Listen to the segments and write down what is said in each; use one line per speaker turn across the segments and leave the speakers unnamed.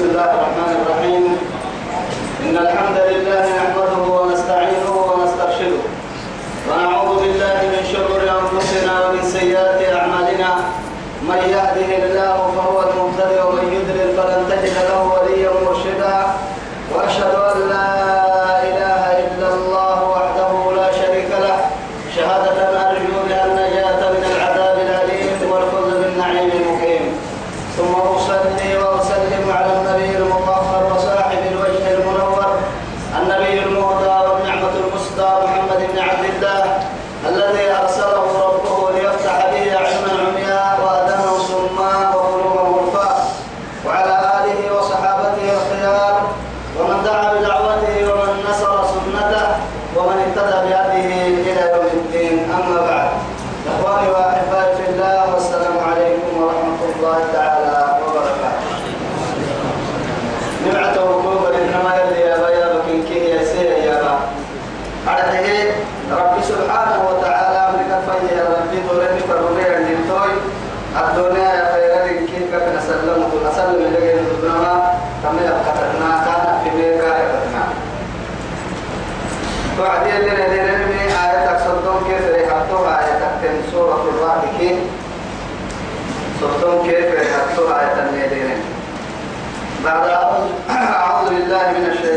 بسم الله الرحمن الرحيم إن الحمد لله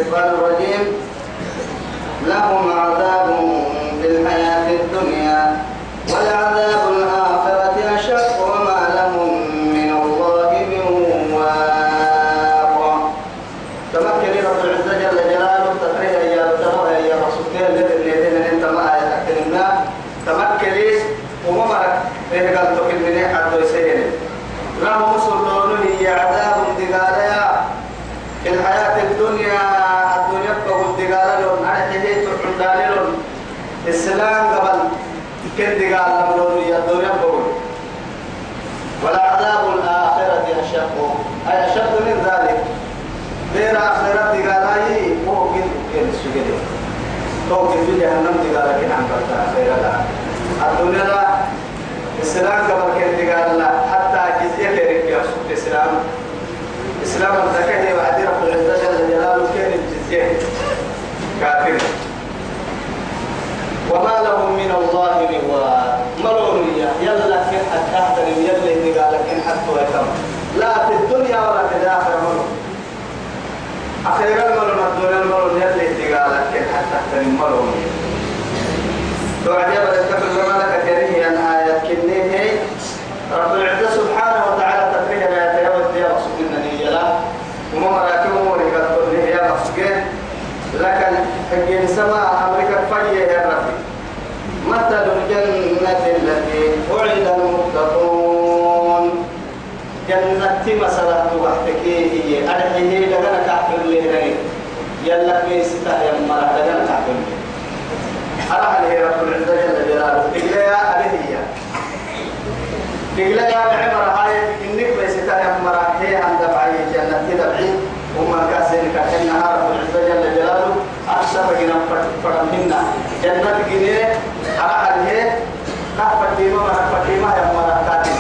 الشيطان الرجيم لهم عذاب توقف في جهنم تقال لك عن فرطة خير الله الدنيا لا السلام كما كان تقال لا حتى جزية كيرك يا سبت السلام السلام الزكاة وعد رب العزة جل جلاله كان الجزية كافر وما لهم من الله من وار مرونية يلا كن حتى أحترم يلا تقال لك حتى ويتم لا في الدنيا ولا في الآخرة مرونية أخيرا المرء مدون المرء يلي تقالك كن تحت المرء توعد يا بلد كفر مالك أن آيات كنيه رب العزة سبحانه وتعالى تفريه لا يتيود يا مقصود إنني يلا وما مراكب أموري قد يا مقصود لكن فجين سما أمريكا فجيه يا تقول يا عمر هاي إنك بس تاني عمر هي عند بعي جنة تدبعي وما كاسين كأن رب العزة جل جلاله أكثر جنا فرم هنا جنة جنة على هذه كف فتيمة ما فتيمة يا عمر تاني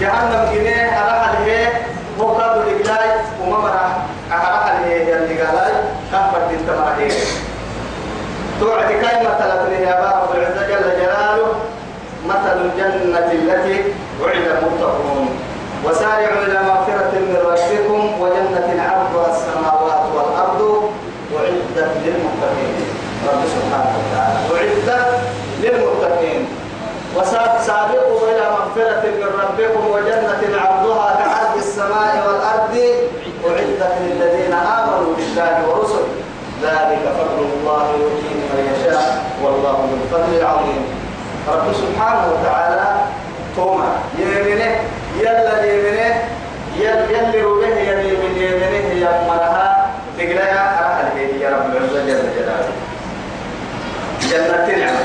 جهنم جنة على هذه وقاد الإجلاي وما مرا على هذه جنة جلاي كف فتيمة ما هي توعد كلمة ثلاثة يا رب العزة جل جلاله مثل الجنة التي وعد المتقون وسارعوا إلى مغفرة من ربكم وجنة عرضها السماوات والأرض أعدت للمتقين رب سبحانه وتعالى أعدت للمتقين وسابقوا إلى مغفرة من ربكم وجنة عرضها كعرض السماء والأرض أعدت للذين آمنوا بالله ورسله ذلك فضل الله يؤتيه من يشاء والله ذو الفضل العظيم رب سبحانه وتعالى توما يمنه يلا يمنه يلا يلا روبه يمين يمنه يا مرها تقلها أرها الهي يا رب العزة جل جلاله جنة النعم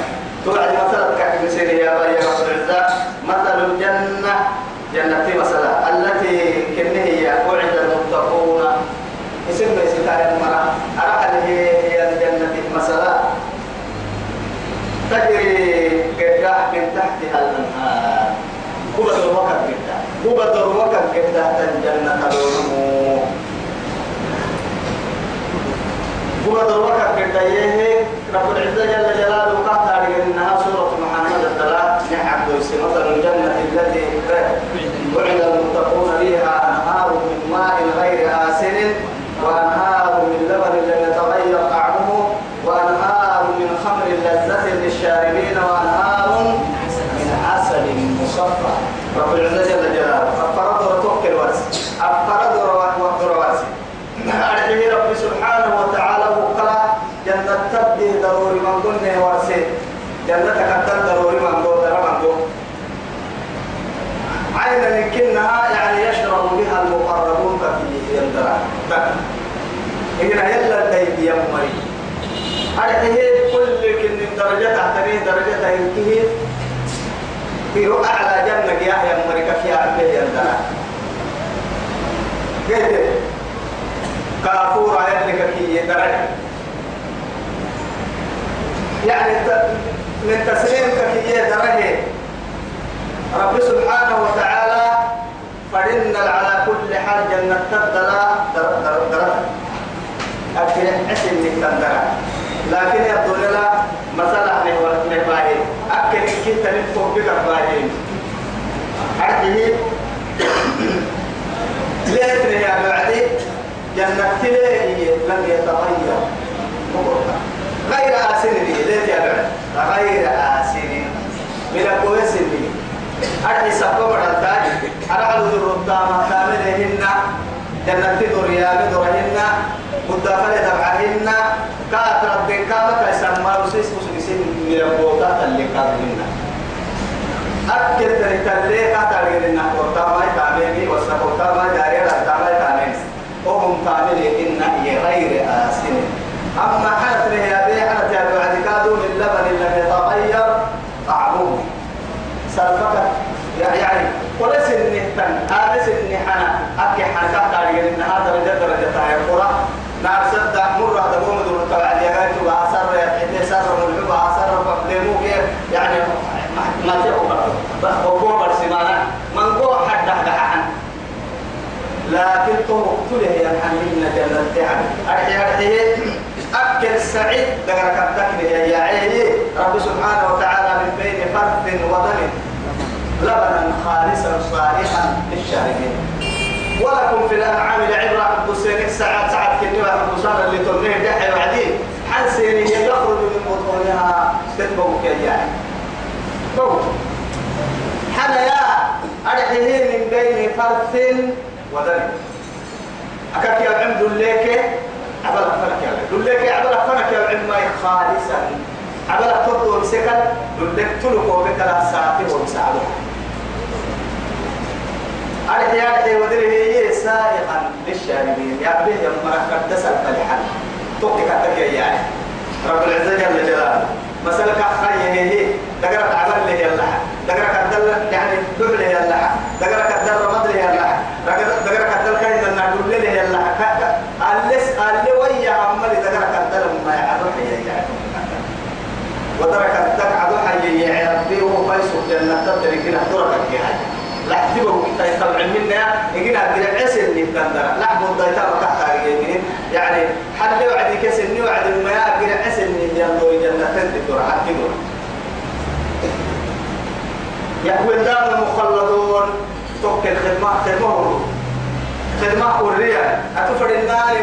توعد مثلا كحب سيري يا رب العزة مثل الجنة جنة مثلا قوة الوكر كتا قوة الوكر كتا تنجنة لونمو قوة الوكر كتا يهي رب العزة جل جلاله قطع لأنها سورة محمد الثلاث نحب دوسي مثل الجنة التي وعد المتقون فيها أنهار من ماء غير آسن رب العزة جل جلاله أفرد رتوك الوارث أفرد روات الوارث أرحمه رب سبحانه وتعالى وقال جنة تبدي ضروري من قلنا وارثي جنة تقدر ضروري من قلنا عين يمكنها يعني يشرب بها المقربون ففيه يندرى إن يلا الدين يا مري أرحيه كل كن درجة تحتميه درجة تهيه في أعلى جنة يا يا مريكا يا أبي يا قلت كافور على لك كي يدرك يعني من تسليمك كي يدرك رب سبحانه وتعالى فإن على كل حال جنة تبدلا درجة أكل حسن من تندرى لكن يبدو لنا مثلا كنت نفهم بك بعدين أرجه ليه يا بعدي جنة ليه لم يتغير غير آسن لي ليه يا بعد غير آسن من كويس لي أرجه سبب رنتاج أرجع لذو ربطان كاملهن جنة دوريا بدورهن مدافلة تبعهن كاترد كامل كيسان ما رسيس من القوطات اللي قادرنا أكل تريتا ليه قادرنا قوطا ما يتعميني وسقوطا ما دارينا تعمل تعميني وهم تعملي إن هي غير آسين أما حالت ليه يا بيه حالت يا بعد كادو من لبن لم يتغير طعمه سلفكت يعني-, يعني وليس النهتن آلس آه، النحنة أكي حنكات تعليقين هذا درجة درجة تاير قرى نار نعم، وقوة برسمانا من قوة حد حد حد لكن طرق تله ينحنين جنة تعب أرحي أرحي أكل سعيد دقرك التكني يا عيني رب سبحانه وتعالى من بين فرد ودم لبنا خالصا صالحا للشاربين ولكم في الأنعام العبرة بسيك ساعات ساعات كنوا بسانا اللي تنين دحي وعدين حنسيني يخرج من بطونها تتبوك يا عيني حنيا أرحيه من بين فرث ودم أكاك يا عم دليك عبلك فنك يا عم دليك عبلك فنك يا عم ماي خالصا عبلك تبدو مسكا دليك تلقوا بكلا ساعتي ومساعدة أرحي أرحي ودريه سائقا للشاربين يا عبيه يا مرحبا دسل فالحل توقف يا يعني رب العزة جل جلاله مسألة خيره هي تقرأ عمل له يلا دقرك الدل يعني يا يلا دقرك الدل مدل يلا دقرك الدل كاين لنا دبل يلا ألس ألي ويا عمل دقرك الدل ما يعرف يا ودرك الدل عدو حي يا ربي وهو فيسوق جنة تدري كنا درك يا حي لحتبه كتا يطلع منا يجينا عبد عسل اللي بدندرة لحبه الضيطة وكحتا يعني حد وعد كسر وعد المياه عبد عسل اللي يلا يلا تدري درك حتبه يهوي الدار المخلدون توك الخدمة خدمة خدمة حرية أتفر النار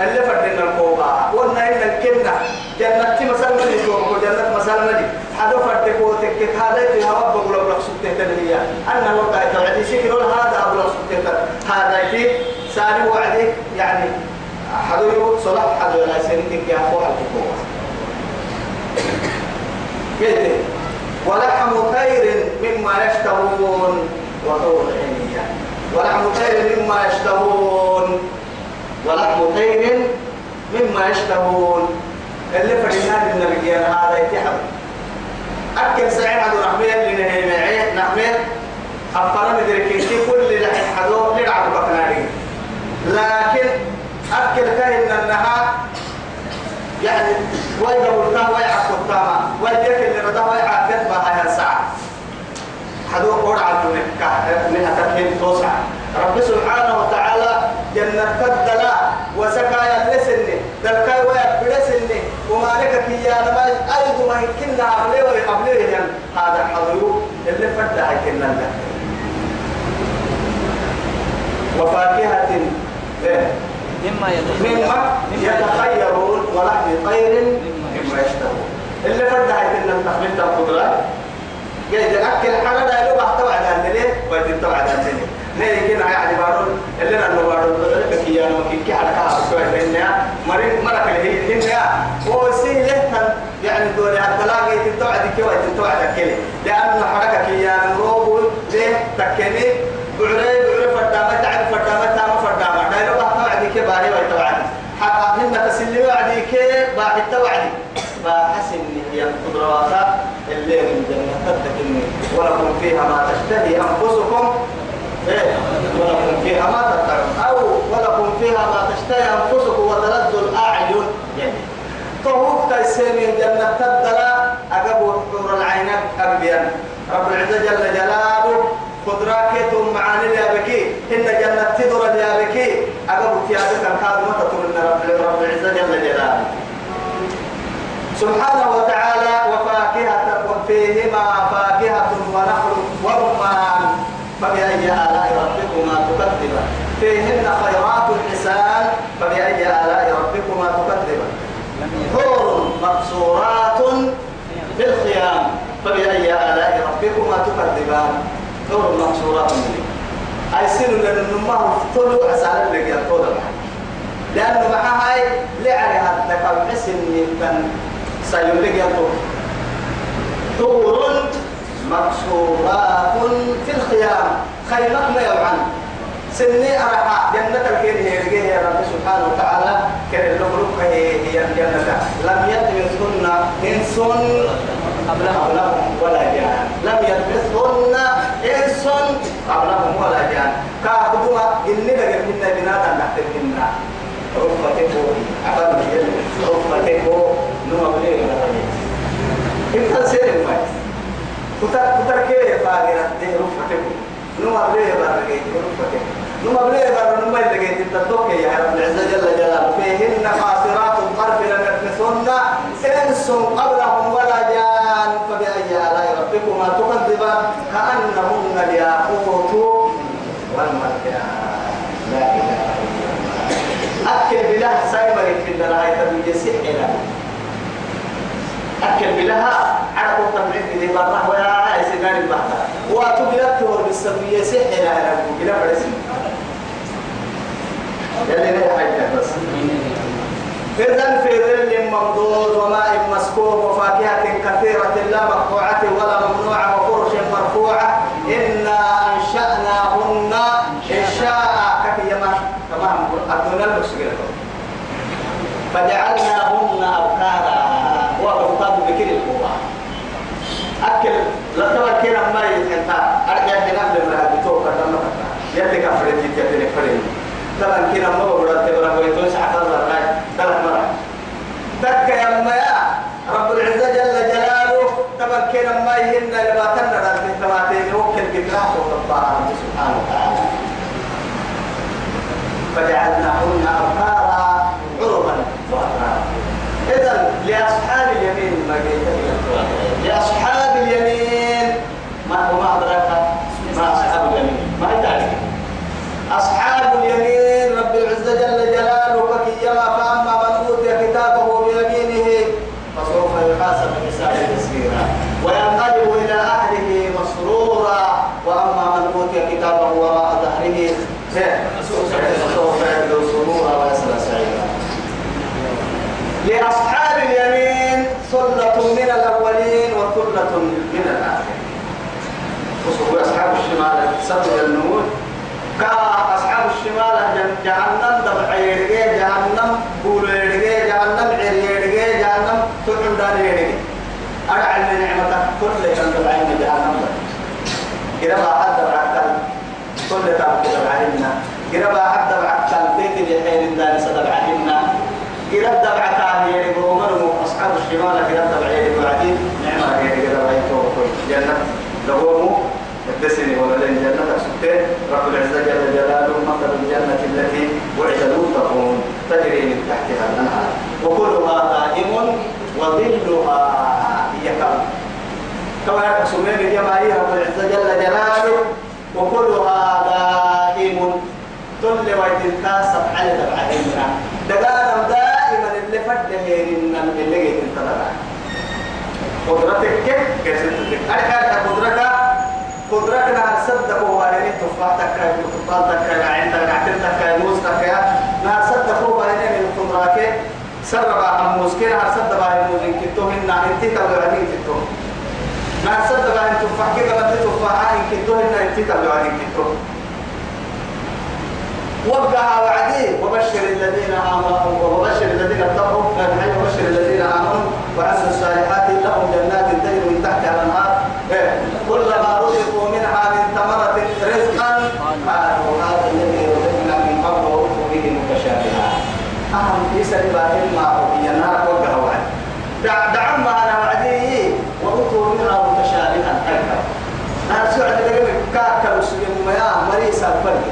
اللي فرد من القوة قلنا إن الكنة جنة مثلا من يتوقع جنة مثلا من حدو فرد قوتك هذا في هوا بقول أبو لخصوك تهتنية أنا الوقت توعدي شكرا هذا أبو لخصوك تهتنية هذا في سالي وعدي يعني حدو يقول صلاح حدو لا سنتك يا أخوها القوة ولحم طير مما يشترون وحور عين ولحم طير مما يشترون ولحم طير مما يشترون اللي من الرجال هذا يتحب أكل سعيد عدو رحمية لنهيمة نحمية أفرم دركيتي كل لحم حدو للعب بقناري لكن أكل كهن النهار يعني ويجب ويقول ويعك التامة ويدك اللي رضا ويعك كتبها يا ساعة حدو قرع منها تكهن توسع رب سبحانه وتعالى جنة تدلا وسكايا لسنة دلكاي ويا بلسنة يا نما أيضا ما كنا قبله قبله جن هذا حضور اللي فدا كنا له وفاكهة إيه؟ مما يتخيرون ولحم طير مما يشتهون اللي فدا كنا تخليت القدرات قاعد أكل حرارة لو بحتوى على الليل ويتم تبع على الليل ليه كنا يعني بارون اللي أنا بارون بدرك كي أنا ممكن كي على كهرب شوية لأنها مريض مرة كله لأنها هو سين يهتم يعني دوري التلاقي تتوع دي كي ويتم تبع على كله لأن حركة كي أنا روبو ليه تكني بعري بعري فردامة تعب فردامة تعب فردامة ده لو بحتوى على كي باهي ويتم على حقا هنا تسلي وعدي كي باحتوى على فحسن هي القدرة الليل من جنة تتكني ولكم فيها ما تشتهي أنفسكم إيه ولكم فيها ما تدعون أو ولكم فيها ما تشتهي أنفسكم وتلد الأعين يعني طهوك تيسير من جنة تدلا أقبوا حور العين أبيا رب العزة جل جلاله يتم معاني يا بكي إن
جنة تدرى يا بكي أقبوا تيابك الكاد متى تمنى رب العزة جل جلاله سبحانه وتعالى فبأي آلاء ربكما تكذبان فيهن خيرات حسان فبأي آلاء ربكما تكذبان حور مقصورات في الخيام فبأي آلاء ربكما تكذبان حور مقصورات أي سنو لأن النمار فتلو أسعر لك يا لأنه معها هاي لعلي هذا من سيولك يا طول حور مكسورات في الخيام ما يوعن سني أرحى جنة الكين يرجيه يا رب سبحانه وتعالى كر اللغلوك هي الجنة لم يدرسن إنس قبلهم ولا جان لم يدرسن إنس قبلهم ولا جان كاهدوها إني لقد منا بنادا تحت منا رفتكو عفوا رفتكو نمبليه إنسان سيرم كتر كتر كيه فاجر ده رفتك نوم أبليه برجع رفتك نوم أبليه برجع نوم أبليه برجع تدوك يا رب العزة جل جلاله فيهن قاصرات الطرف لم يتمثلن إنس قبلهم ولا جان فبأي آلاء ربكما تكذبان كأنهن الياقوت والمرجان لا إله إلا الله أكل بله سايمر في الدرعة تبي يسحنا أكل بلها معنا تمرين بعيد من الله ويا سنان البحر وتبيته بالسمية سحر على بلا برسي يلي ليه حاجة بس إذا في ظل ممدود وماء مسكوب وفاكهة كثيرة لا مقطوعة ولا ممنوعة وفرش مرفوعة إنا أنشأناهن إنشاء كفي ما تمام أدنى المشكلة فجعلناهن أبكارا وأبكار بكل القوة أكل لا ترى كنا ما ينتهى أرجع هنا لما بتوه كذا ما يلي كفرت يتبين فرين ترى كنا ما بقول تبرا بيتون سحر الله ترى ما تك يا ما يا رب العزة جل جلاله ترى كنا ما يهنا لما تنا لما تنوكل كتاب وتطاعه سبحانه وتعالى فجعلناهن أبكارا عربا وأترابا إذا لأصحاب اليمين المجيد سبب النور كا أصحاب الشمال جهنم دفع يرجع جهنم بول يرجع جهنم عير يرجع جهنم تكن دار يرجع أرعى من نعمتك كل يكن دفع من جهنم إذا ما حد بعكتل كل تعبد بعلمنا إذا ما حد بعكتل بيت الحين الدار صدر علمنا إذا دفع تاني يرجع عمر أصحاب الشمال إذا دفع يرجع عديد نعمة يرجع رأيته جنة لهم الدسني ولا لين جنة سكتين رب العزة جل جلاله مثل الجنة التي وعد المتقون تجري من تحتها الأنهار وكلها دائم وظلها يكم كما يقسم من جماعي رب العزة جل جلاله وكلها دائم تل ويتنتا سبعة تبعينا دقالا دائما اللي فده من اللي جيت انتظرها قدرتك كيف كيف تدرك قدرتك قدرتنا صدقوا بالين تفاتك يا تفاتك يا عندك عتلتك يا موسك يا ما صدقوا بالين من قدراتك سربا عن موسكين على صدقا يا موزين كتو هنا انت تبعدين كتو ما صدقا ان تفاتك كده ما تفاح ان كتو هنا انت تبعدين كتو وقع وعدي وبشر الذين امنوا وبشر الذين اتقوا وبشر الذين امنوا وعملوا الصالحات لهم جنات تجري إسا باهم ما أوكي النار قوة هواي دع ما أنا وعديه وأطور منها متشابها حقا أنا سعد لقم كاكا مسلم يا مريسا الفرق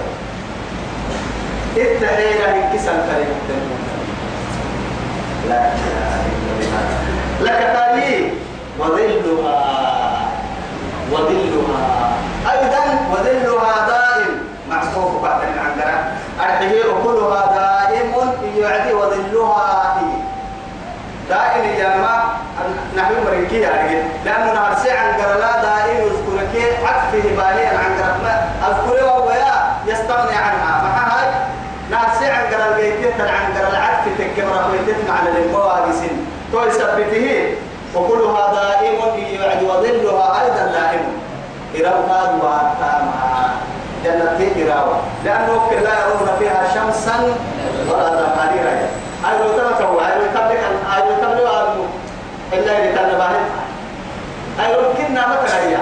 إتحينا إيه هنكسا الفرق لا إله إلا الله لك تالي وظلها وظلها أيضا وظلها دائم معصوف بعد العنقرة الحجير كلها دائم وعدي وظلها هي دائما يا ما نحن مريكي يعني لأنه نهار عن قرلا دائما يذكرك عكفه بالي عن قرلا أذكره ويا يستغني عنها ما هاي نهار عن قرلا بيتك عن قرلا عكف تكبر بيتك على المواقع سن تو وكلها دائم يوعد وظلها أيضا لائم إلى هذا جنة تيراوة لأنه كلا يرون فيها شمسا ولا زمهريرا أي لو تمتعوا أي لو تمتعوا أي لو تمتعوا إلا إذا تنبهت أي لو كنا متعيا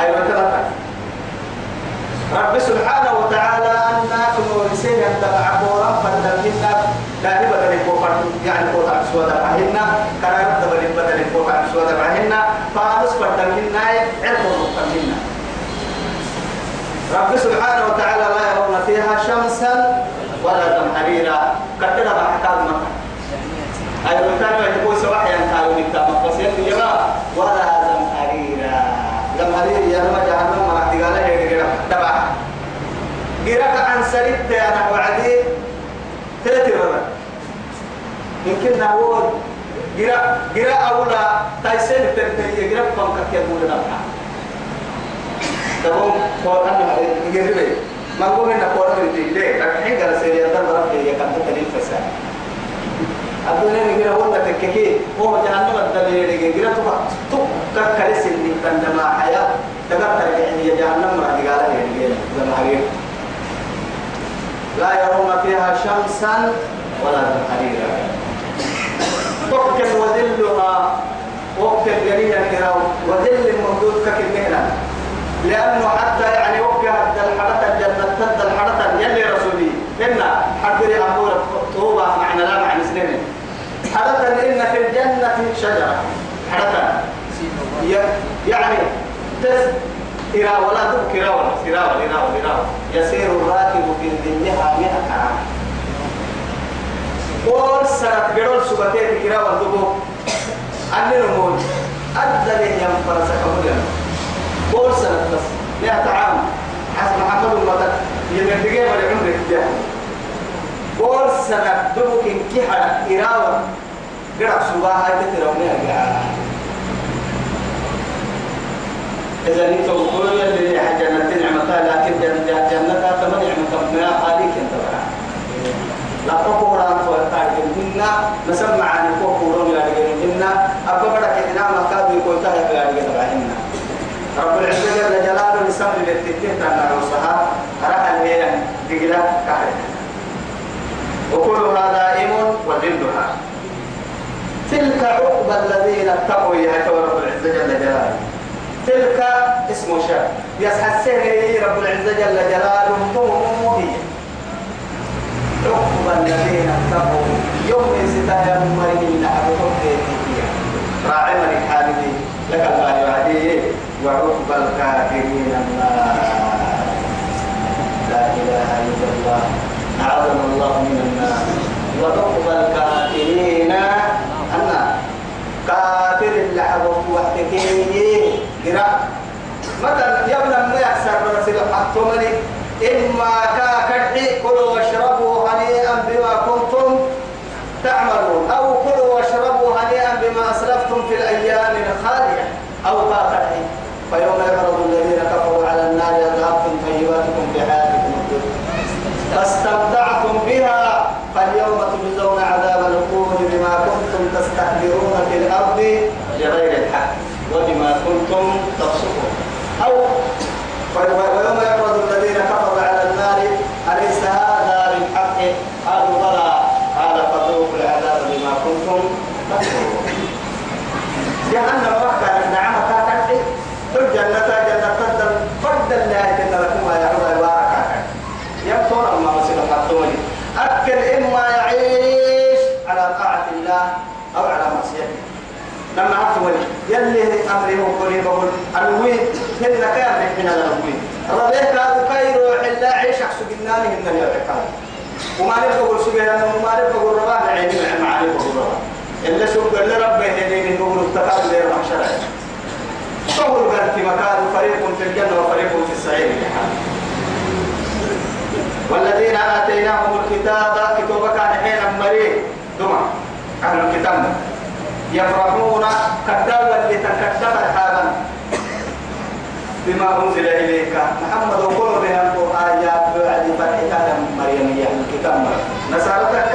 أي لو رب سبحانه وتعالى أنكم ورسينا تبعا رب سبحانه وتعالى لا يرون فيها شمسا ولا زمهريرا كتنا بحكام مكة أي أيوة، بكتنا يقول سواحي أن تعالوا مكة بس يرى ولا زمهريرا زمهرير يا رب جهنم مرح تقال هي قرأ تبع قرأ عن سريت أنا وعدي ثلاث مرة يمكن نقول قرأ قرأ أولا تايسين التنتهي قرأ فانكك يقول لنا تمام قرآن يجري ما هو هنا قرآن يجري ليه لكن قال سيري أدر برد هي كم تتلين فساد الدنيا نجرا هو تككي هو جهنم الدنيا نجرا تبع تبع ككرس اللي تندمع حياة تقدر يعني جهنم ما تقال يعني لما حرير لا يرون فيها شمسا ولا حريرا تحكم وذلها وقت الجنيه الكراو وذل الممدود ككل مهنه لأنه حتى يعني وقع حتى الحرة الجنة تد الحرة يلي رسولي إن حتى أقول توبة معنى لا معنى سنين حرة إن في الجنة شجرة حرة يعني تس إرا ولا تبك إرا ولا إرا ولا إرا ولا يسير الراكب في ذلها مئة عام قول سرت قرول سبتين إرا ولا تبك أنه مول أدلين ينفرسك مجرد قول سنة بس مئة عام حسب محمد المدد يمن بقيمة لعمرك جاه قول سنة دبك انكحة إراوة قرأ سباها تترونيها جاه إذا أنت وقول اللي جنة نعمتها لكن جنة جنة تمن نعمة ما عليك أنت بقى لا تقول أنا تولتاك إننا نسمع عن الكوكورون يا رجال إننا أبقى لك إحنا مكاد يقول تهب يا رب العزة جل جلاله لسبب التكتيت على نرسها أرى أن هي دقلة وكلها دائم وذلها تلك عقب الذين اتقوا يا رب العزة جل جلاله تلك اسم شاب يسحى السهر رب العزة جل جلاله هم هي عقب الذين اتقوا يوم ستايا مريم لعبهم راعي مريك حالي لك الله يعديه وعقب الكافرين النار لا إله إلا الله أعظم الله من النار وعقب الكافرين النار كافر اللعب وحدكيه قراء مثلا يا ابن ما يكسر رسل حتمني إما كاكدي كلوا واشربوا هنيئا بما كنتم تعملون أو كلوا واشربوا هنيئا بما أسلفتم في الأيام الخالية أو كاكدي فيوم يعرض الذين كفروا على النار يذهبتم طيباتكم حياتكم الدنيا فاستمتعتم بها فاليوم تجزون عذاب القبور بما كنتم تستكبرون في الارض لغير الحق وبما كنتم تفسقون او ويوم يعرض الذين كفروا على النار اليس هذا بالحق قالوا بلى هذا فذوقوا العذاب بما كنتم تكفرون جهنم لما عفوا يلي أمره بقول الوين هل كان من الأموين ربيك أبقي روح الله عيشك سجناني من اليرقان وما نبقى سجنانه وما أقول رباه عيني مع معرفة رباه إلا سوق إلا ربي من نقول التقال لير شرعي فهو البرك مكان فريق في الجنة وفريق في السعير والذين آتيناهم الكتاب كتبك عن حين مريه دمع عن الكتاب يفرحون كتابا لتكتب حالا بما أنزل إليك محمد وقل بها القرآن يا بعد فتح مريم الكتاب نسألتك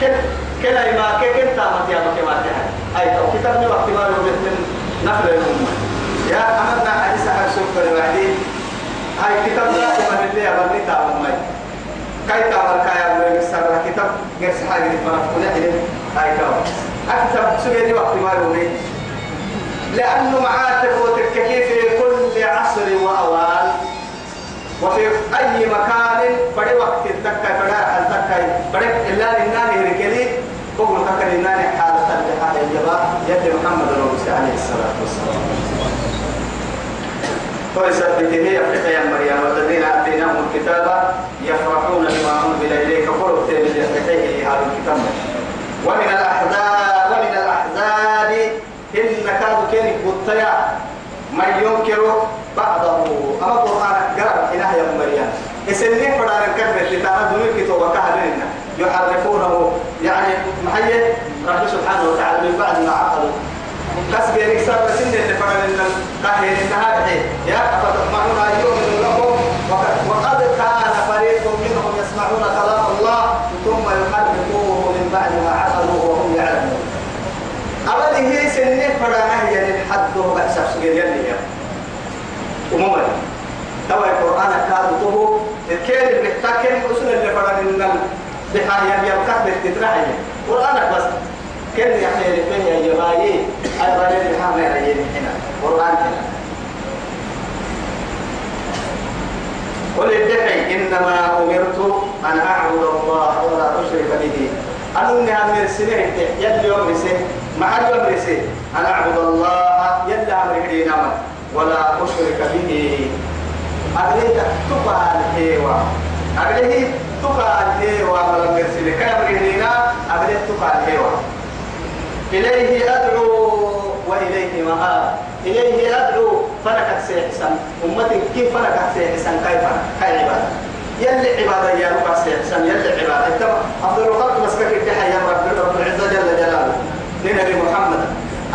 كت كلا يبا كت تامت يا مكي ما تهاي أي تو كتابني وقت ما لو بيت من نفل الأمة يا أمدنا حديث حق سوف الوعدي هاي كتاب لا يبا اللي يبني تامت ماي كاي تامت كاي أبو يمسر كتاب غير سحاجة فرفتنا إليه هاي تو أكتب سبيني وقت ما لو بيت لأنه معاتب وتككي في كل عصر وأوان وفي أي مكان فدي وقت التكة فلا كاي برك إلا لنا نركلي قبل كاكل لنا حالة لحالة الجبا يد محمد رسول عليه الصلاة والسلام ويثبته يفتح يا مريم والذين آتيناهم الكتاب يفرحون بما أنزل إليك فرحت لفتحه هذا الكتاب ومن الأحزاب ومن الأحزاب إن كادوا كينك بطيع من ينكر بعضه أما قرآن قرأ إله يا مريم اسنين فدارن كبر اللي تعالى دنيا كتوبة كهدينا يحرفونه يعني محيي رب سبحانه وتعالى من بعد ما عقلوا بس بيرك سابة سنة اللي فدارن كهدين النهار يا أفتطمعون أن لكم وقد كان فريق منهم يسمعون كلام الله ثم يحرفوه من بعد ما عقلوه وهم يعلمون أبدا هي سنين فدارن هي للحد وبأسف سجل يلي يا أمومي توا القرآن كادته كان المحتاج كان الأصول اللي فرد النم بحاجة يبقى بالتترعي قرآنك بس كان يعني من يجبايي أيضا للحامة يجيني هنا قرآن هنا قل ادعي إنما أمرت أن أعبد الله ولا أشرك به أنني أمر سنين يلي أمرسي مع أمرسي أن أعبد الله يلي أمر ولا أشرك به أبليه تقع الهيوة أبليه تقع الهيوة ولم يرسل كامل هنا أبليه تقع الهيوة إليه أدعو وإليه مآب إليه أدعو فلكت سيحسن أمتي كيف فلكت سيحسن كيف كالعبادة يلي عبادة يا رب سيحسن يلي عبادة تم أفضل الخلق مسكك التحية يا رب رب العزة جل جلاله لنبي محمد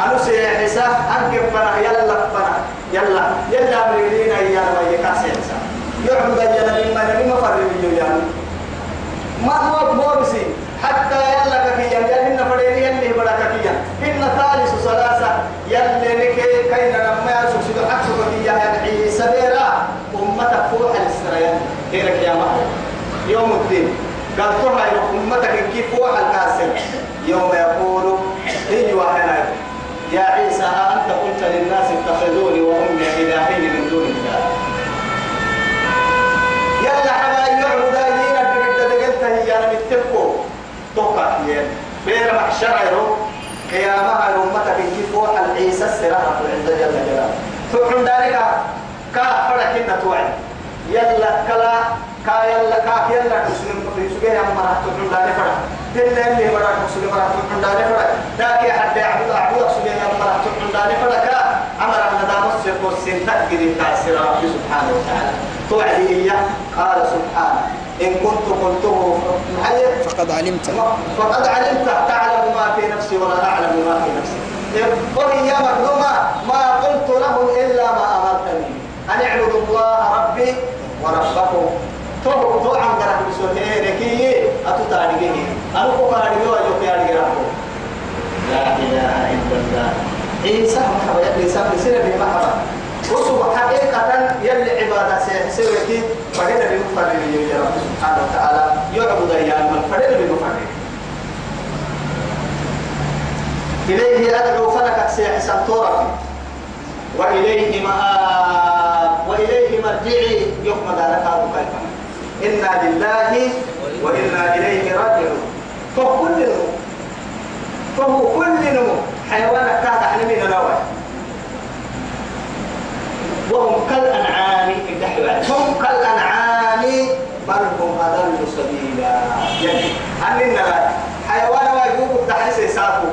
أنو سيحسن أنك فرح يلا فرح يلا يلا مريدين أيام ويك أسيسا يعبد يلا مما نبي مفر من يلا ما هو بورسي حتى يلا كفيا يلا إن فريدي يلا بلا يا إن ثالث ثلاثة يلا نكي كينا لما يسوك سيدو حكسو يا يدعي سبيرا أمتك فوح الإسرائيل غيرك يا محمد يوم الدين قال ترى أمتك كيف فوح الكاسر يوم يقول بير محشره قيامها الأمة بنجفو العيسى السراحة عند جل جلاله تقول ذلك كا فركنا توعد يلا كلا كا يلا كا يلا مسلم يسوع يا مرا تقول ذلك فرا دل اللي مرا مسلم مرا تقول ذلك فرا ذاك يا حد عبد عبد يسوع يا مرا تقول ذلك فرا كا أمر أن دام السر والسن تقدر تأثير ربي سبحانه وتعالى توعد إياه قال سبحانه إن كنت قلته فقد علمت فقد علمت تعلم ما في نفسي ولا أعلم ما في نفسي قل يا مظلومة ما قلت له إلا ما أمرتني أن اعبدوا الله ربي وربكم تو تو عم قرأ بسوته ركيه أتو تاريخه إيه. أنا كوكاري بيو أجو كياري قرأه لا إله إلا الله إنسان إيه، محبا يا إنسان إيه، بسيرة بمحبا وسبحان حقيقة يلي عبادة سيحسوكي فهنا بمفرد يا رب سبحانه وتعالى يعبد أيام الفرد بمفرد إليه أدعو فلكك سيحسن طرفي وإليه مآب وإليه مرجعي يحمد على كابو إنا لله وإنا إليه راجعون فهو كل نمو فهو كل نمو حيوانك تحت حلمين نوايا يعني أننا لا حيوان واجوب تحس يسافو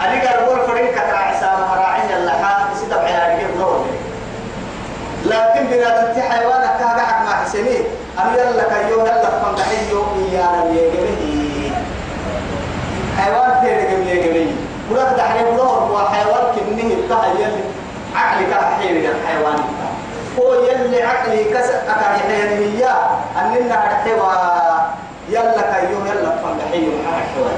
أنا قربون فرين كتراع سامة راعي اللحاء ستبع يعني نور لكن بنا تنتي حيوانك كهذا حق ما حسنين أنا يلا كيو يلا فمدحيو إيانا ميجبه حيوان تيرك ميجبه مراد تحريم نور هو حيوان كنه التهيئ عقلك حيوان الحيوان هو يلي عقلي كسر أكاد يحيي أننا نحيوان يلا كيوم يلا فنحي وحاك شوي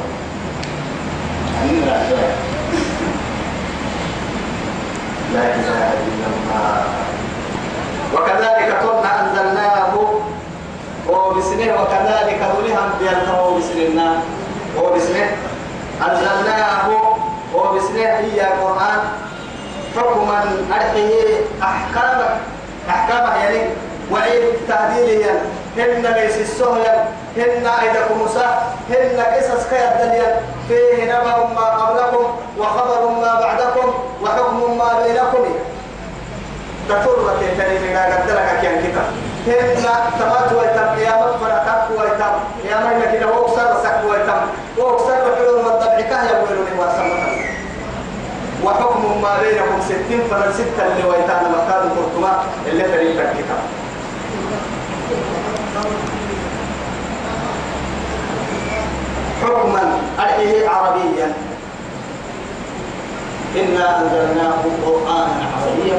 لا إله إلا الله وكذلك كنا أنزلناه وبسنه وكذلك ذلهم بيلته وبسننا وبسنه أنزلناه وبسنه هي القرآن حكما أرحيه أحكامه أحكامه يعني وعيد تهديده يعني. ليس السهل هن عيدكم موسى هن قصص الدنيا فيه نبأ ما قبلكم وخبر ما بعدكم وحكم ما بينكم تطرة كريم لا قدرك كيان كتاب هن تمات ويتم يا مغفرة تك ويتم يا مين إذا وكسر سك ويتم وكسر حلول والضبع كهيا ويلوني واسمتم وحكم ما بينكم ستين فرن ستة اللي ويتان مكان قرطمة اللي فريق الكتاب إنا أنزلناه قرآنا عربيا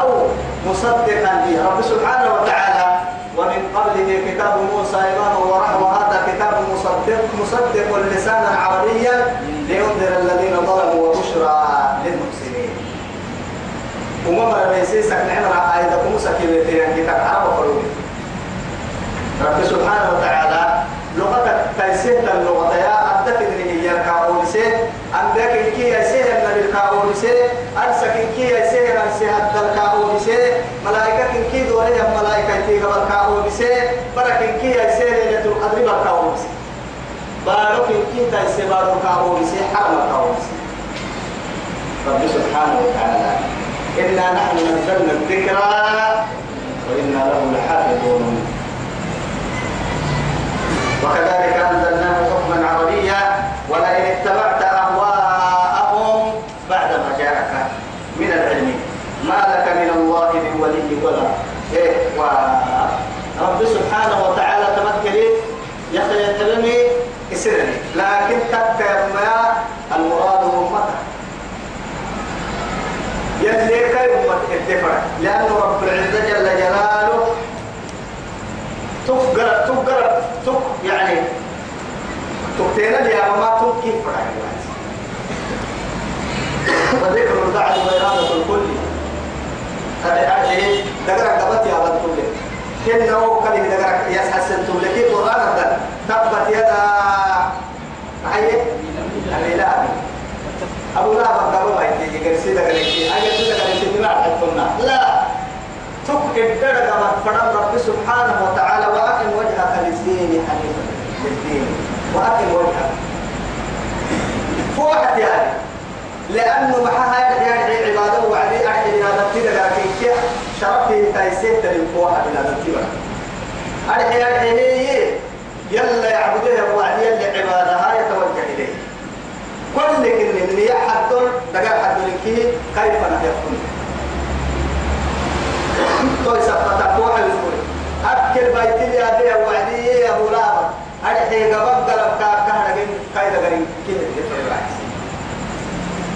أو مصدقا به رب سبحانه وتعالى ومن قبله كتاب موسى إماما ورحمة هذا كتاب مصدق مصدق لسانا عربيا لينذر الذين ظلموا وبشرى للمحسنين ومما ليسيسك نعمة آية موسى كبيرتين كتاب عرب قلوبي رب سبحانه وتعالى لغتك تيسير اللغة يا أدتك هي كاولسين عندك كي يسير النبي سي أرسك كي يسير أرسي حد سي ملائكة كي دولي ملائكة كي غبر سي برك كي يسير ليلة القدر بالكاون سي بارك كي تيسير بارك الكاون سي حرم الكاون سي رب سبحانه وتعالى إنا نحن نزلنا الذكرى وإنا له لحافظون وكذلك أنزلناه حكما عربيا ولئن سبحانه وتعالى تمكلي إيه؟ يخلي إسرني لكن ما المراد هو يلي كي أمت لأن رب العزة جل جلاله تفقر تفقر تف يعني تقتينا يا ما تبكي فرع وذكر الدعوة وإرادة الكل هذا يعني ذكرك قبل كنا وكل من ذكرك يا حسن تملك القرآن هذا تبت يدا أي الإله أبو لا بدر ما يجي كرسي ذكرك أي كرسي ذكرك ما عرفتنا لا تك إبتدى كما فرم رب سبحانه وتعالى وأقم وجهك للدين حنيفا للدين وأقم وجهك فوحت يعني لأنه محاها يعني عبادة وعليه أعلى عبادة كذا لكن يا شرفي تايسيت تلقوها بلا تنتبه أرحي أرحي يلا يعبدوه وعد يلا عبادها يتوجه إليه كل كن من يحدل دقا حدل كي كيف نحيكم توي سبتا توحي الزوري أكل بيتي يا بيه وعدي يا غلابة أرحي قبض قلب كاكا نقين كيف نقين كيف نقين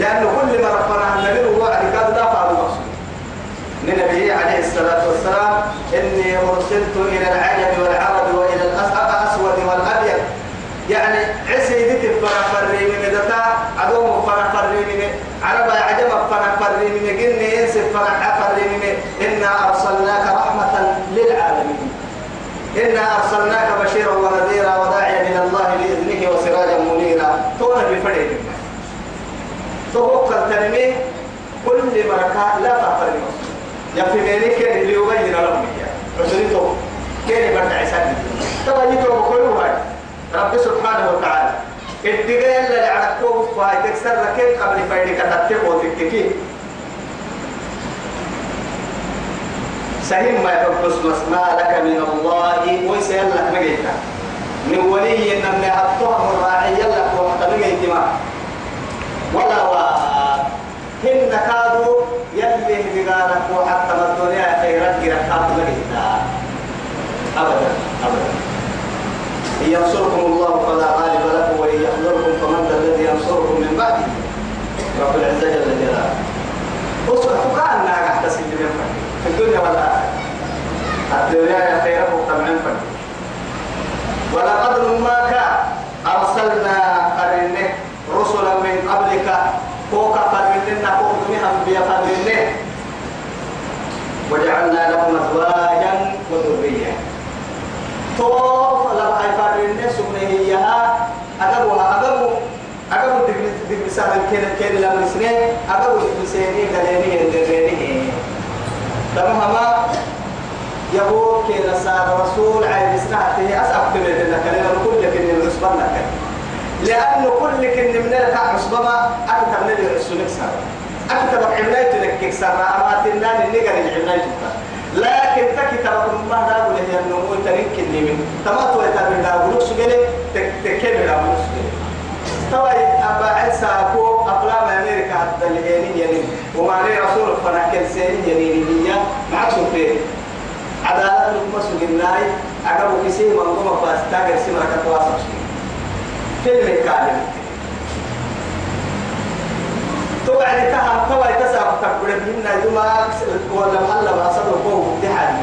لأن كل ما عن النبي هو أركاد دافع المقصود لنبيه عليه الصلاة والسلام إني مرسلت إلى العجم والعرب وإلى الأسود والأبيض يعني عسي دي تفرع فري من دتا عدوم فرع فري من عربة عجم فرع فري من جني إنس فرع فري من إنا أرسلناك رحمة للعالمين إنا أرسلناك بشيرا ونذيرا وداعيا إلى الله بإذنه وسراجا منيرا تونا بفريق توكل تنمي كل بركة لا تعترف يا في مالك اللي يبين لهم عسرته كان بركة عساد تبا يتوب كلها رب سبحانه وتعالى اتقال اللي عرقوه فهي تكسر ركين قبل فايدك تتقو وتكتكي سهم ما يحبس ما لك من الله ويس يلا مجيتا من ولي ان من الراعي يلا وحتى مجيتا ولا واد هن كادوا يلي بقالك وحتى ما الدنيا خيرت جرحات مجدا أبدا أبدا ينصركم الله فلا غالب لكم وإن يحضركم فمن ذا الذي ينصركم من بعده رب العزة جل جلاله اصبحوا كأنها قاعدة تسجل في الدنيا والآخرة الدنيا خيرك وتمعن فك ولقد ما كان أرسلنا قرنه رسلا من قبلك كوكا فرمتنا كوكا منهم بيفرمتنا وجعلنا لهم أزواجا وذرية توف لما يفرمتنا سبنه إياها أقبوها أقبو أقبو دبل سهل كين كين لما نسنين أقبو سبسيني دليني دليني تماما يقول كي نسال رسول عيب سنعته أسعب تبعد لك لأنه كل كن يلغس برنك لأنه كل كن من لك عصبما أنت من اللي رسولك سارة أنت بقعنا يتنكك سارة أما تنان النقر العنا يتنكك لكن تكتب ما داو له النمو تنكني من تمات ويتابع داو لك سجلة تكمل داو لك سجلة توا أبا عيسى أكو أقلام أمريكا هذا اليمين يمين وما لي رسول فنكل سين يمين يمين معكم فيه عدالة المسجد الناي أقرب كسيه منظومة فاستاجر سمرة كتواصل كلمة كامل تبعني تها تبعي تسعب تقول منا يما ولا محل ما صدر فوق يعني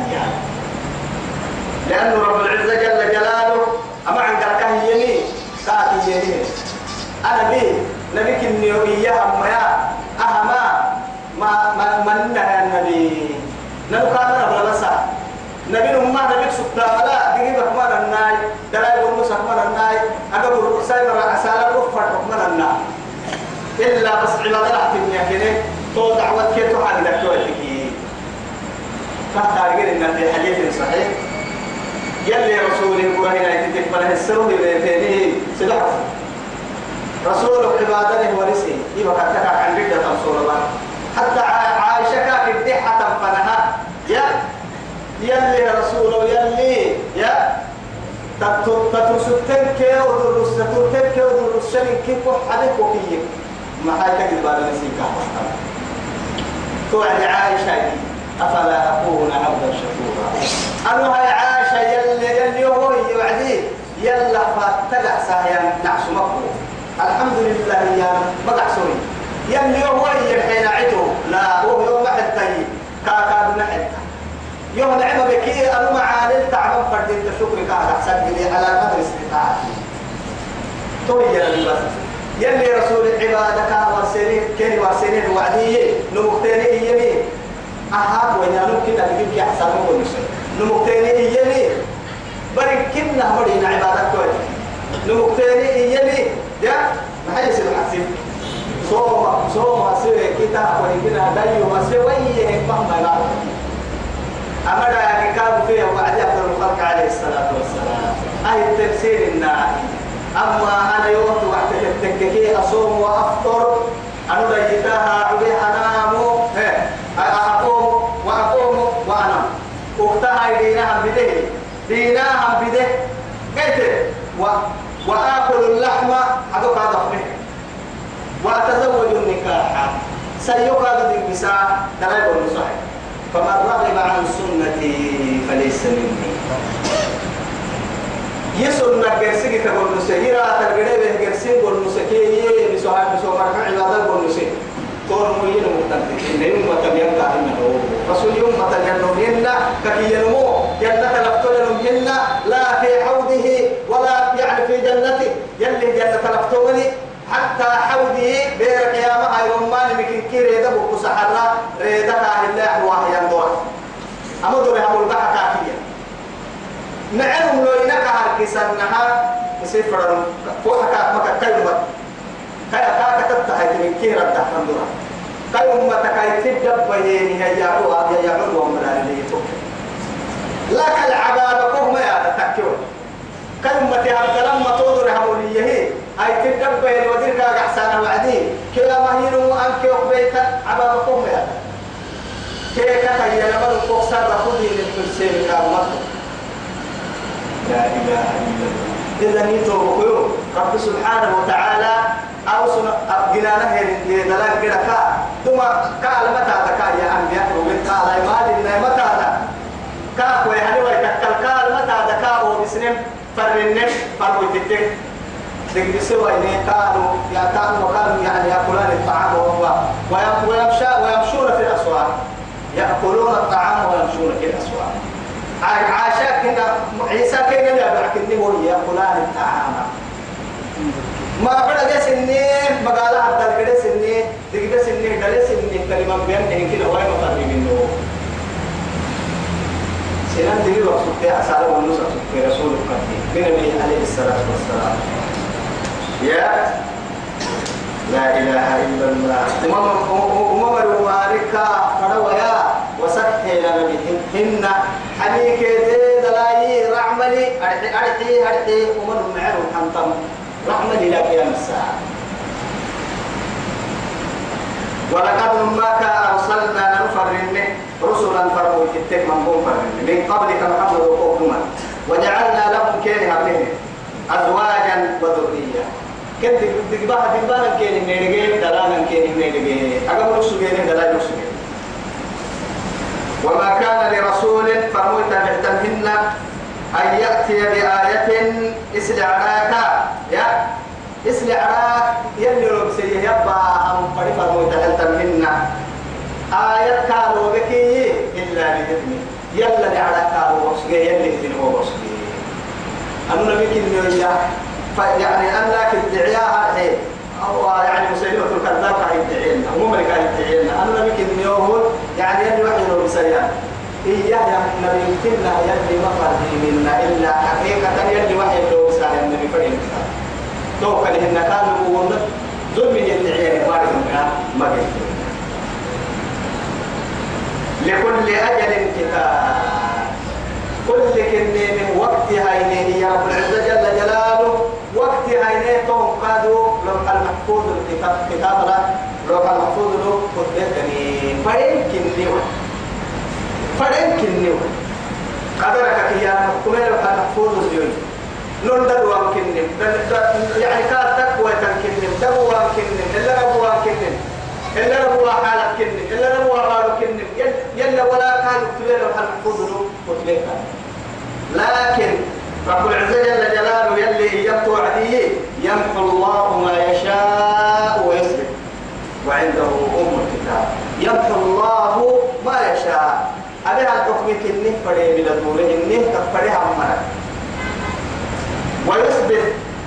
لأنه رب العزة جل جلاله أما عن قرقه يمين ساعة يمين أنا بي نبيك النيوية أما يا أهما ما ما منها النبي نبقى أنا بلسا نبينا ما نبيك سبتا ولا دقيقة ما نناي دلائل والمسح ما نناي أقبل الرؤساء مرة عسالة رفر ما نناي إلا بس عبادة لحتم يكيني تو دعوة كي تحالي لك ويتكي فهتارقين إن في حديث صحيح يلي رسول الله هنا يتتك فله السر بيتينه سلاح رسول عبادته ورسه إيه وقد تكاك عن ردة رسول الله حتى عائشة كاك الدحة فنهاك يلي رسوله يلي يا تترسلتن كي وترسلتن كي وترسلن كي وحدك وكي ما حياتك الباب نسيكا توعد عائشة أفلا أكون عبدا شكورا أنا هاي عائشة يلي يلي هو يوعدي يلا فاتقع سايا نعش مقبو الحمد لله يا مقع سوري يلي هو يحين عدو لا هو يوم حتى كاكا بنحت يوم نعمة بكي أنا ما عالل تعمل فردين تشكري قاعد أحسن لي على مدرسة كعب توي يا الله يلي رسول كان وارسلين كان وارسلين وعديه نمكتيني إيمي أهاب وينانو كنا بجيب أحسن من نمكتيني إيمي بري كنا هولين عبادة كوي نمكتيني إيمي يا ما هي سيد حسين صوم صوم سوي كتاب وإن كنا دايو ما سوي مهما لا أما أمدا كتاب فيه وعد أفر الخلق عليه الصلاة والسلام أي التفسير النار أما أنا يوم وقت التككي أصوم وأفطر أنا بيتها عبي أنام إيه. أقوم وأقوم وأنام أختها دينها بده دينها بده قلت وآكل اللحم أدوك هذا وأتزوج النكاح سيقاد النساء دلائل النصائح فمن رغب عن سنتي فليس مني يسون نجرسك تقول نسيرا ترجع به جرسين قول نسكي بسوها بسوها كان عبادة قول نسي تور مين متنتين نيم متبين كائن هو رسول يوم متبين نومينا كي ينمو جنة لفتول نومينا لا في عوده ولا يعني في جنته يلي جنة لفتولي حتى حودي بيرك يا ما يوم ما نمكن كي ريدا بوكو سحرة ريدا الله واه يندور أما دور هم كافية نعلم لو إنك هالكسان نها يصير فرن فوق كاك ما كايوم كاي كاك تتحيت من كي ردا فندورا كايوم ما تكاي تبدأ بيني هيا هو يا من هو اللي يفوق لك العذاب كهم يا تكيو كايوم ما تهاب لما هاي تدب الودير كاع احسان وعدي كلا ما هي نو ان كيو بيت عبا بكم يا كي كتا يا نبر فوق سر كل من تسير كام لا اله الا الله اذا نيتو بكيو رب سبحانه وتعالى أوصل أبجنانه لدلال كده كا ثم كأل متى تكا يا أنبياء ومن قال ما لنا متى كا كوي هني ويتكل كأل متى تكا وبسنم فرنم فرويتك دقل سوى إن كانوا يأتون وكانوا يعني يأكلون الطعام وهو ويمشون في الأسواق يأكلون الطعام ويمشون في الأسواق عاشا كنا عيسى كنا يبرع كني هو يأكلون الطعام ما بعد جس إني مقالة هذا الجلس إني دقل إني جلس إني كلمة بيان إنك لو أي مقدم منه سنان دليل وقت أسأله ونصر رسول الله من عليه الصلاة والسلام يا لا إله إلا الله تمام عمر ماركا فرويا وسحينا بهن حنيك دلاي رحمني أرحي أرحي أرحي عمر معه حنطم رحمني لك يا مساء ولقد ماك أرسلنا نفرن رسلا فرموا كتك من قوم من قبلك محمد وقوم وجعلنا لهم كيرها منه أزواجا وذرية كنت بدك بقى تبان كين من الجين دلان كين من الجين أقام رسول جين دلان وما كان لرسول فموت محتمهن أن يأتي بآية إسلعراك يا إسلعراك يلي ربسي يبا أم قريبا موت محتمهن آية كارو بكي إلا بإذنه يلا لعراك كارو وصغي يلي إذنه هو وصغي أنا بكي إنه يعني أنك ادعياها إيه، الحين أو يعني مسيلمة الكذاب كان يدعينا هو من كان يدعينا أنا يمكن يوهون يعني أن يوحي له مسيلمة إياه يا نبي كنا يلي مفرد منا إلا حقيقة يلي وحي له مسيلمة النبي فريم توقع لهن كان يقول ظلم يدعينا مارك ما لكل أجل كتاب كل من وقتها إليه يا رب جل جلاله تي عينيه توم قادو لوح المحفوظ الكتاب كتاب لا لوح المحفوظ لو قدرتني فيمكن نيوه فيمكن نيوه قدرك يا كما لوح المحفوظ اليوم نون دلوا يمكن يعني كان تقوى تمكن دلوا يمكن إلا هو يمكن إلا هو حالك كن إلا هو حالك كن يلا ولا كان تلنا المحفوظ لو قدرتني لكن رب العزة جل جلاله يلي إيابته عليه يمحو الله ما يشاء ويسلم وعنده أم الكتاب يمحو الله ما يشاء أبيها الحكم كنه فريه من الدولة إنه تفريها أمنا ويثبت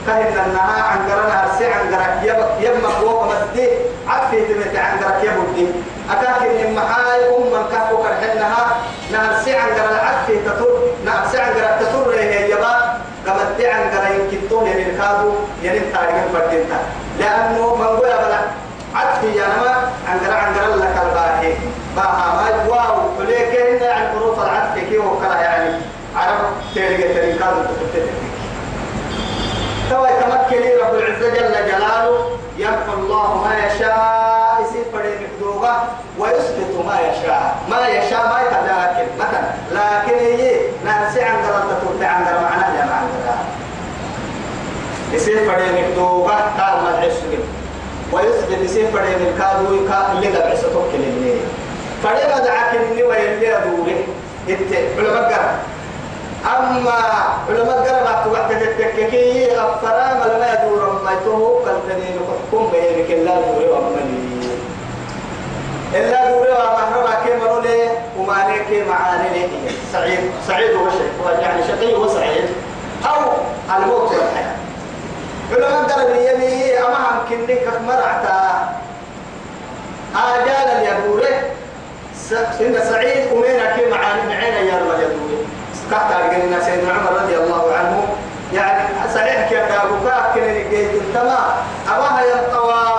كهن أنها عن قرنها أرسي عن قرك يبما فوق مسدي عفي دمت عن قرك يبدي أكاك إن محاي أم الكهف كرحنها نهرسي عن قرنا عفي تطور نهرسي عن قرك تطور كما تعن يمكن تون يمين كادو يمين تاريخ فردينتا لأنه من قوي بلا عطف ينما عندنا عندنا لك الباهي باها ما واو وليك إن عن يعني حروف العطف كي هو كلا يعني عرب تلقى تلقى كادو تتتتك توا يتمكن رب العزة جل جلاله يمحو الله ما يشاء ما يشاء ما يشاء ما يتلاكم مثلا لكن هي ناس عند رد تقول عند معنى يا معنى يصير فريق مكتوبة كان مدعس ويسجد يصير فريق الكادو يكاد اللي دبعس توكل الليل فريق دعك إني ويلي أدوري إنت علماء أما علماء قرب أتوقع تتككي أفرام لما يدور ما يتوه قلتني نحكم بينك الله دوري وأمني إلا قولوا مهربا كيما رولي إيه؟ وما عليك معاني سعيد سعيد وشقي يعني شقي وسعيد أو الموت والحياة علماء درب اليمي أما هم كنك مرعتا آجال اليدوري سيدنا سعيد أمينا كيما معاني معينا يا رب اليدوري تحت قلنا سيدنا عمر رضي الله عنه يعني صحيح كيف أبوكا كنني قيد التما أباها يلقوا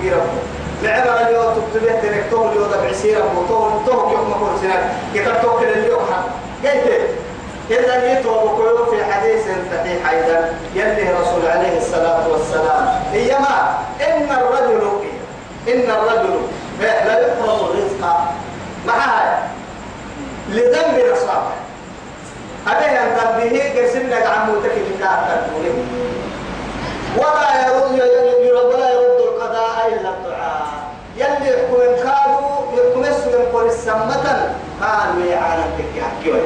تقيرم لعبة اليوم تكتبه تلك اليوم اليوم سيره سيرم وطول كيف ما كنت سنان كتاب توكل اليوم حق قلت إذا نيتوا بقول في حديث صحيح أيضا يلي رسول عليه الصلاة والسلام إيما إن الرجل إن الرجل لا يحرم ما هاي لذنب رسالة هذه أن تنبيه قسم لك عمو تكي ولا يرد ولا يرد هاي الدعاء يلي يحكم كانوا يحكم السلم قول السمة كانوا يعانون بك يحكي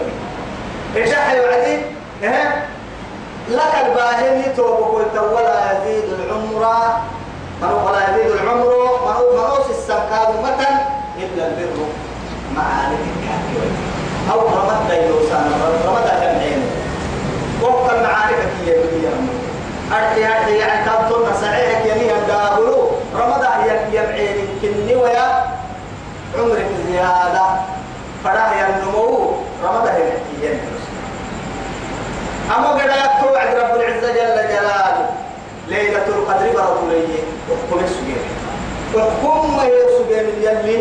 إيش إجاحي وعدي إيه لك الباهي توب قلت ولا يزيد العمر مرو ولا يزيد العمر مرو مروس السكاد متن إلا البر معالك الكهف أو رمض ديلوسان رمض جمعين وقت المعارف كي يبني أرتي أرتي يعني تبطل مسعيك يمين دابلو رمضان يبعين كني ويا عمرك زيادة فلا ينمو رمضان يا يبعين أما قد يكتوعد رب العزة جل جلاله ليلة القدر برطولية وحكم السجين وحكم ما يسجين يلي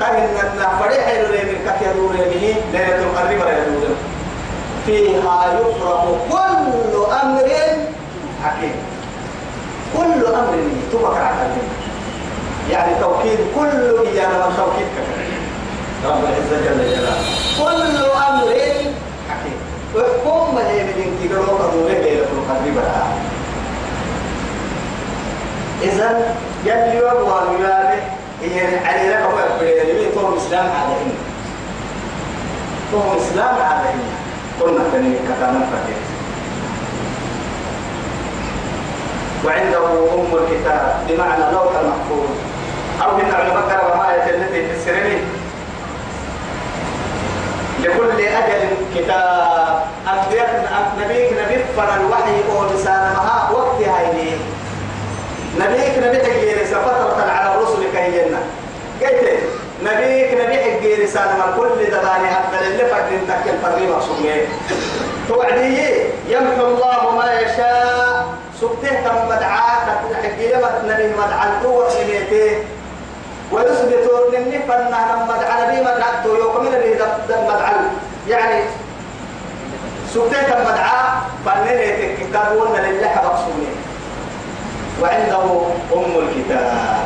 كان فريح الرمي كثير الرمي ليلة القدر برطولية فيها يفرق كل أمر حكيم كل أمر تبقى على يعني توكيد كل إيانا من توكيد رب العزة جل جلاله كل أمر حكيم وحكم ما هي من انتقالوا قدوله بيلة القدر بها إذن والله وقوى الملابة هي علي لك وقبل طول الإسلام عليهم طول الإسلام عليهم قلنا تنمي كتانا فكيت وعنده أم الكتاب بمعنى لوح المحفوظ أو من المكر وآية التي في السرين لكل أجل كتاب أنبياء نبيك نبي فر الوحي أو لسانها وقت هايلي نبيك نبي حجيري فترة على الرسل كهينا قلت نبيك نبي حجيري سالما كل دباني حتى اللي فكر تكل فريم أصومي توعديه يمحو الله ما يشاء سبته كم مدعاك تحكي نبي مدعى القوة سميته ويثبت مني فنها مدعى نبي مدعى يوقمن نبي مدعى يعني سبته كم مدعى فنيتك كتابون لله مقصوني وعنده أم الكتاب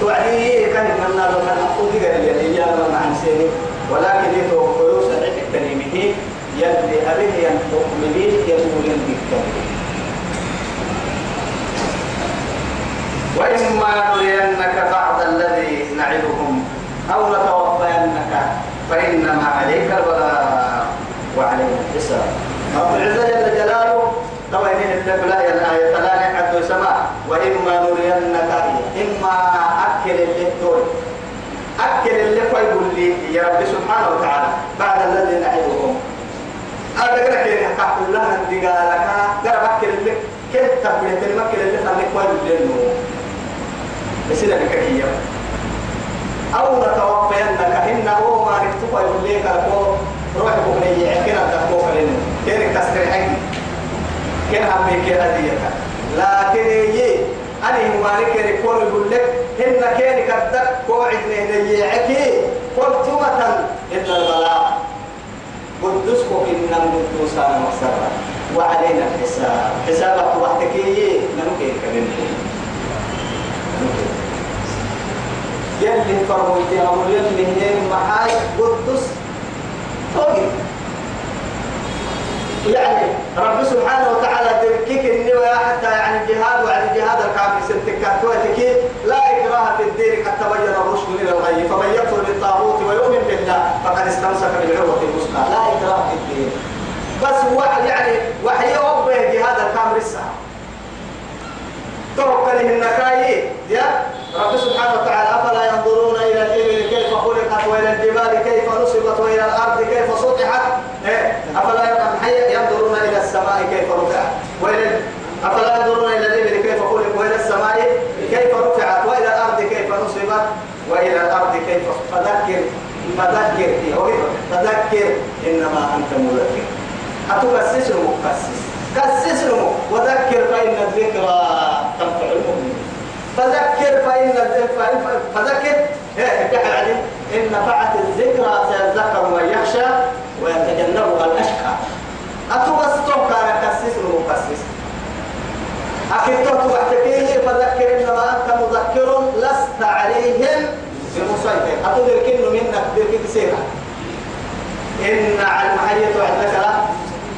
توعدي كان من نار من أخذ قال يا ما عن سيني ولكن يتوقعوا سرعة التنميه يلي أبيه ينقوم بيه يلي وإما نرينك بعض الذي نعدهم أو نتوفينك فإنما عليك البلاء وعلينا الحساب رب العزة جل جلاله طبعا إن التبلاء الآية فلا نعد سماء وإما نرينك إما أكل الدكتور أكل اللي فيقول لي يا رب سبحانه وتعالى بعد الذي نعدهم هذا كده كده انت كلها انتقالك قرب أكل اللي كنت تبليت المكل اللي خليك ويقول لي تسير بككية أو نتوفينك هن هو ما نكتب إيه؟ يقول لك لكو روح بكني عكنا تكو فلن كيرك تسرحك كنا هم بيكي هديك لكن يي أنا مالك يقول يقول لك هن كيرك تك قوعد نهدي عكي قلت متى إن البلاء قدسك إن القدوس أنا مصر وعلينا الحساب حسابك وحدك يي نمكن كلمة يلي فرميتي أو يلي هين محاي قدس طوي يعني رب سبحانه وتعالى تركيك النوى حتى يعني جهاد وعن جهاد الكعب سنتك كواتك لا إكراه في الدين قد تبين الرشد من الغي فمن يكفر بالطاغوت ويؤمن بالله فقد استمسك بالعروة الوثقى لا إكراه في الدين بس هو يعني وحي ربه جهاد الكامل توكل من نكاي يا رب سبحانه وتعالى أفلا ينظرون إلى الإبل كيف خلقت وإلى الجبال كيف نصبت وإلى الأرض كيف سطحت إيه؟ أفلا ينظرون إلى السماء كيف رفعت وإلى أفلا ينظرون إلى الإبل كيف خلق وإلى السماء كيف رفعت وإلى الأرض كيف نصبت وإلى الأرض كيف فذكر فذكر فذكر إنما أنت مذكر أتبسس مقسس لهم وذكر فإن الذكرى تنفع المؤمنين فذكر فإن الذكرى فذكر إيه إن نفعت الذكرى سيذكر من يخشى ويتجنبها الأشقى أتبسطو كان لهم وكسس أكيد تحتكيه فذكر إنما أنت مذكر لست عليهم بمسيطر إنه منك بركة سيرة إن على المحيط عندك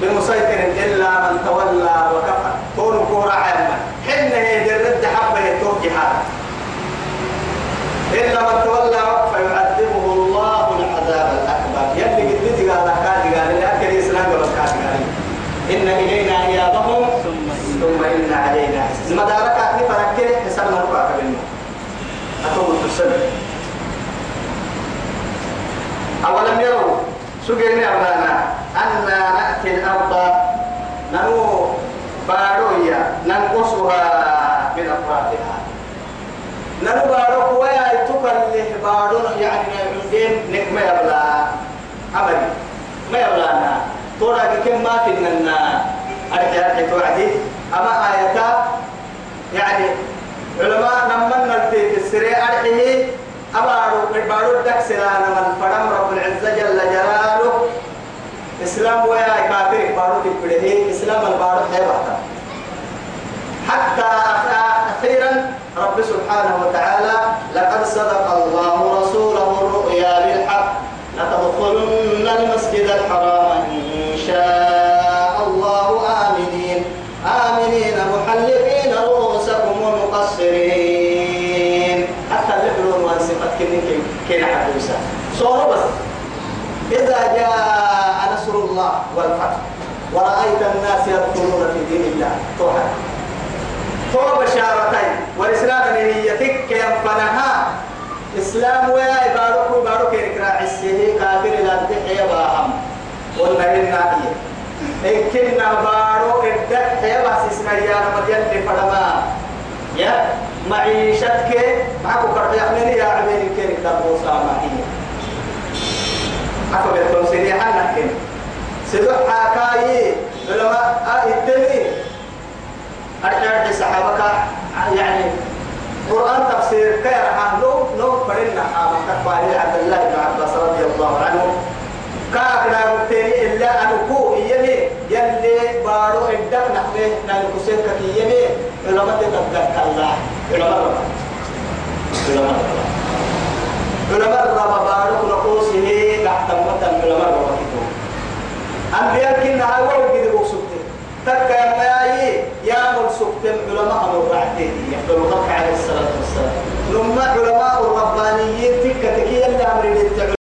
بمسيطر إلا من تولى وكفر تون كورا عامة حين هي درد حبة يتوكي هذا إلا من تولى فيعذبه الله العذاب الأكبر يلي قدتي قال قال قال لكن يسلم قال قال إن إلينا إيابهم ثم إن علينا مدارك أكني فركني حسبنا ربعك منه أتوم السبب أولم يروا سجن أبانا أن نأتي الأرض نمو بارويا ننقصها من أطرافها نمو باروك ويا تكله بارون يعني عندين نكمة يبلا أبدي ما يبلانا ترى كم ما تننا أرجع أرجع توعدي أما آياتا يعني علماء لما نلتي في السريع أرجعه أبارو بارو دكسنا من فرم رب العزة جل جلاله إسلام ويا كافر بارو في كله إسلام البارو هي بعد حتى أخيرا رب سبحانه وتعالى لقد صدق الله رسوله الرؤيا بالحق لتدخلن المسجد الحرام إن شاء الله آمنين آمنين محلقين رؤوسكم ومقصرين حتى لحلون وانسفت كنين كنين حدوسا صورة بس إذا جاء الغمة والفتح ورأيت الناس يدخلون في دين الله توحد تو بشارتين والإسلام نيتك ينفنها إسلام ويا إبارك وبارك إكراع السيه كافر لا تحيا باهم قلنا إنا إيه إن كنا بارك الدحيا بس اسمه يا مدين فرما يا معيشتك معكو كرد يحمل يا عبيد الكريم دبوسا معي أكو بيتون سيدي حالنا كنا سدوحا كاي علماء الدمي أرجع صحابك يعني قرآن تفسير كير عن نوم نوم فرنا حامك فاري عبد الله بن عباس رضي الله عنه كاغنا متني إلا أن كو يمي يلي بارو عندك نحن نحن كسير كي يمي علماء تتذكر الله علماء علماء علماء ربا بارو نقوسه تحت متن علماء ربا أنبياء كنا هاي ولو كده تك يا مياي يا مرسكت العلماء هم رعتين يقبلوا خلق عليه الصلاة والسلام لما علماء الربانيين تك تكي اللي أمرين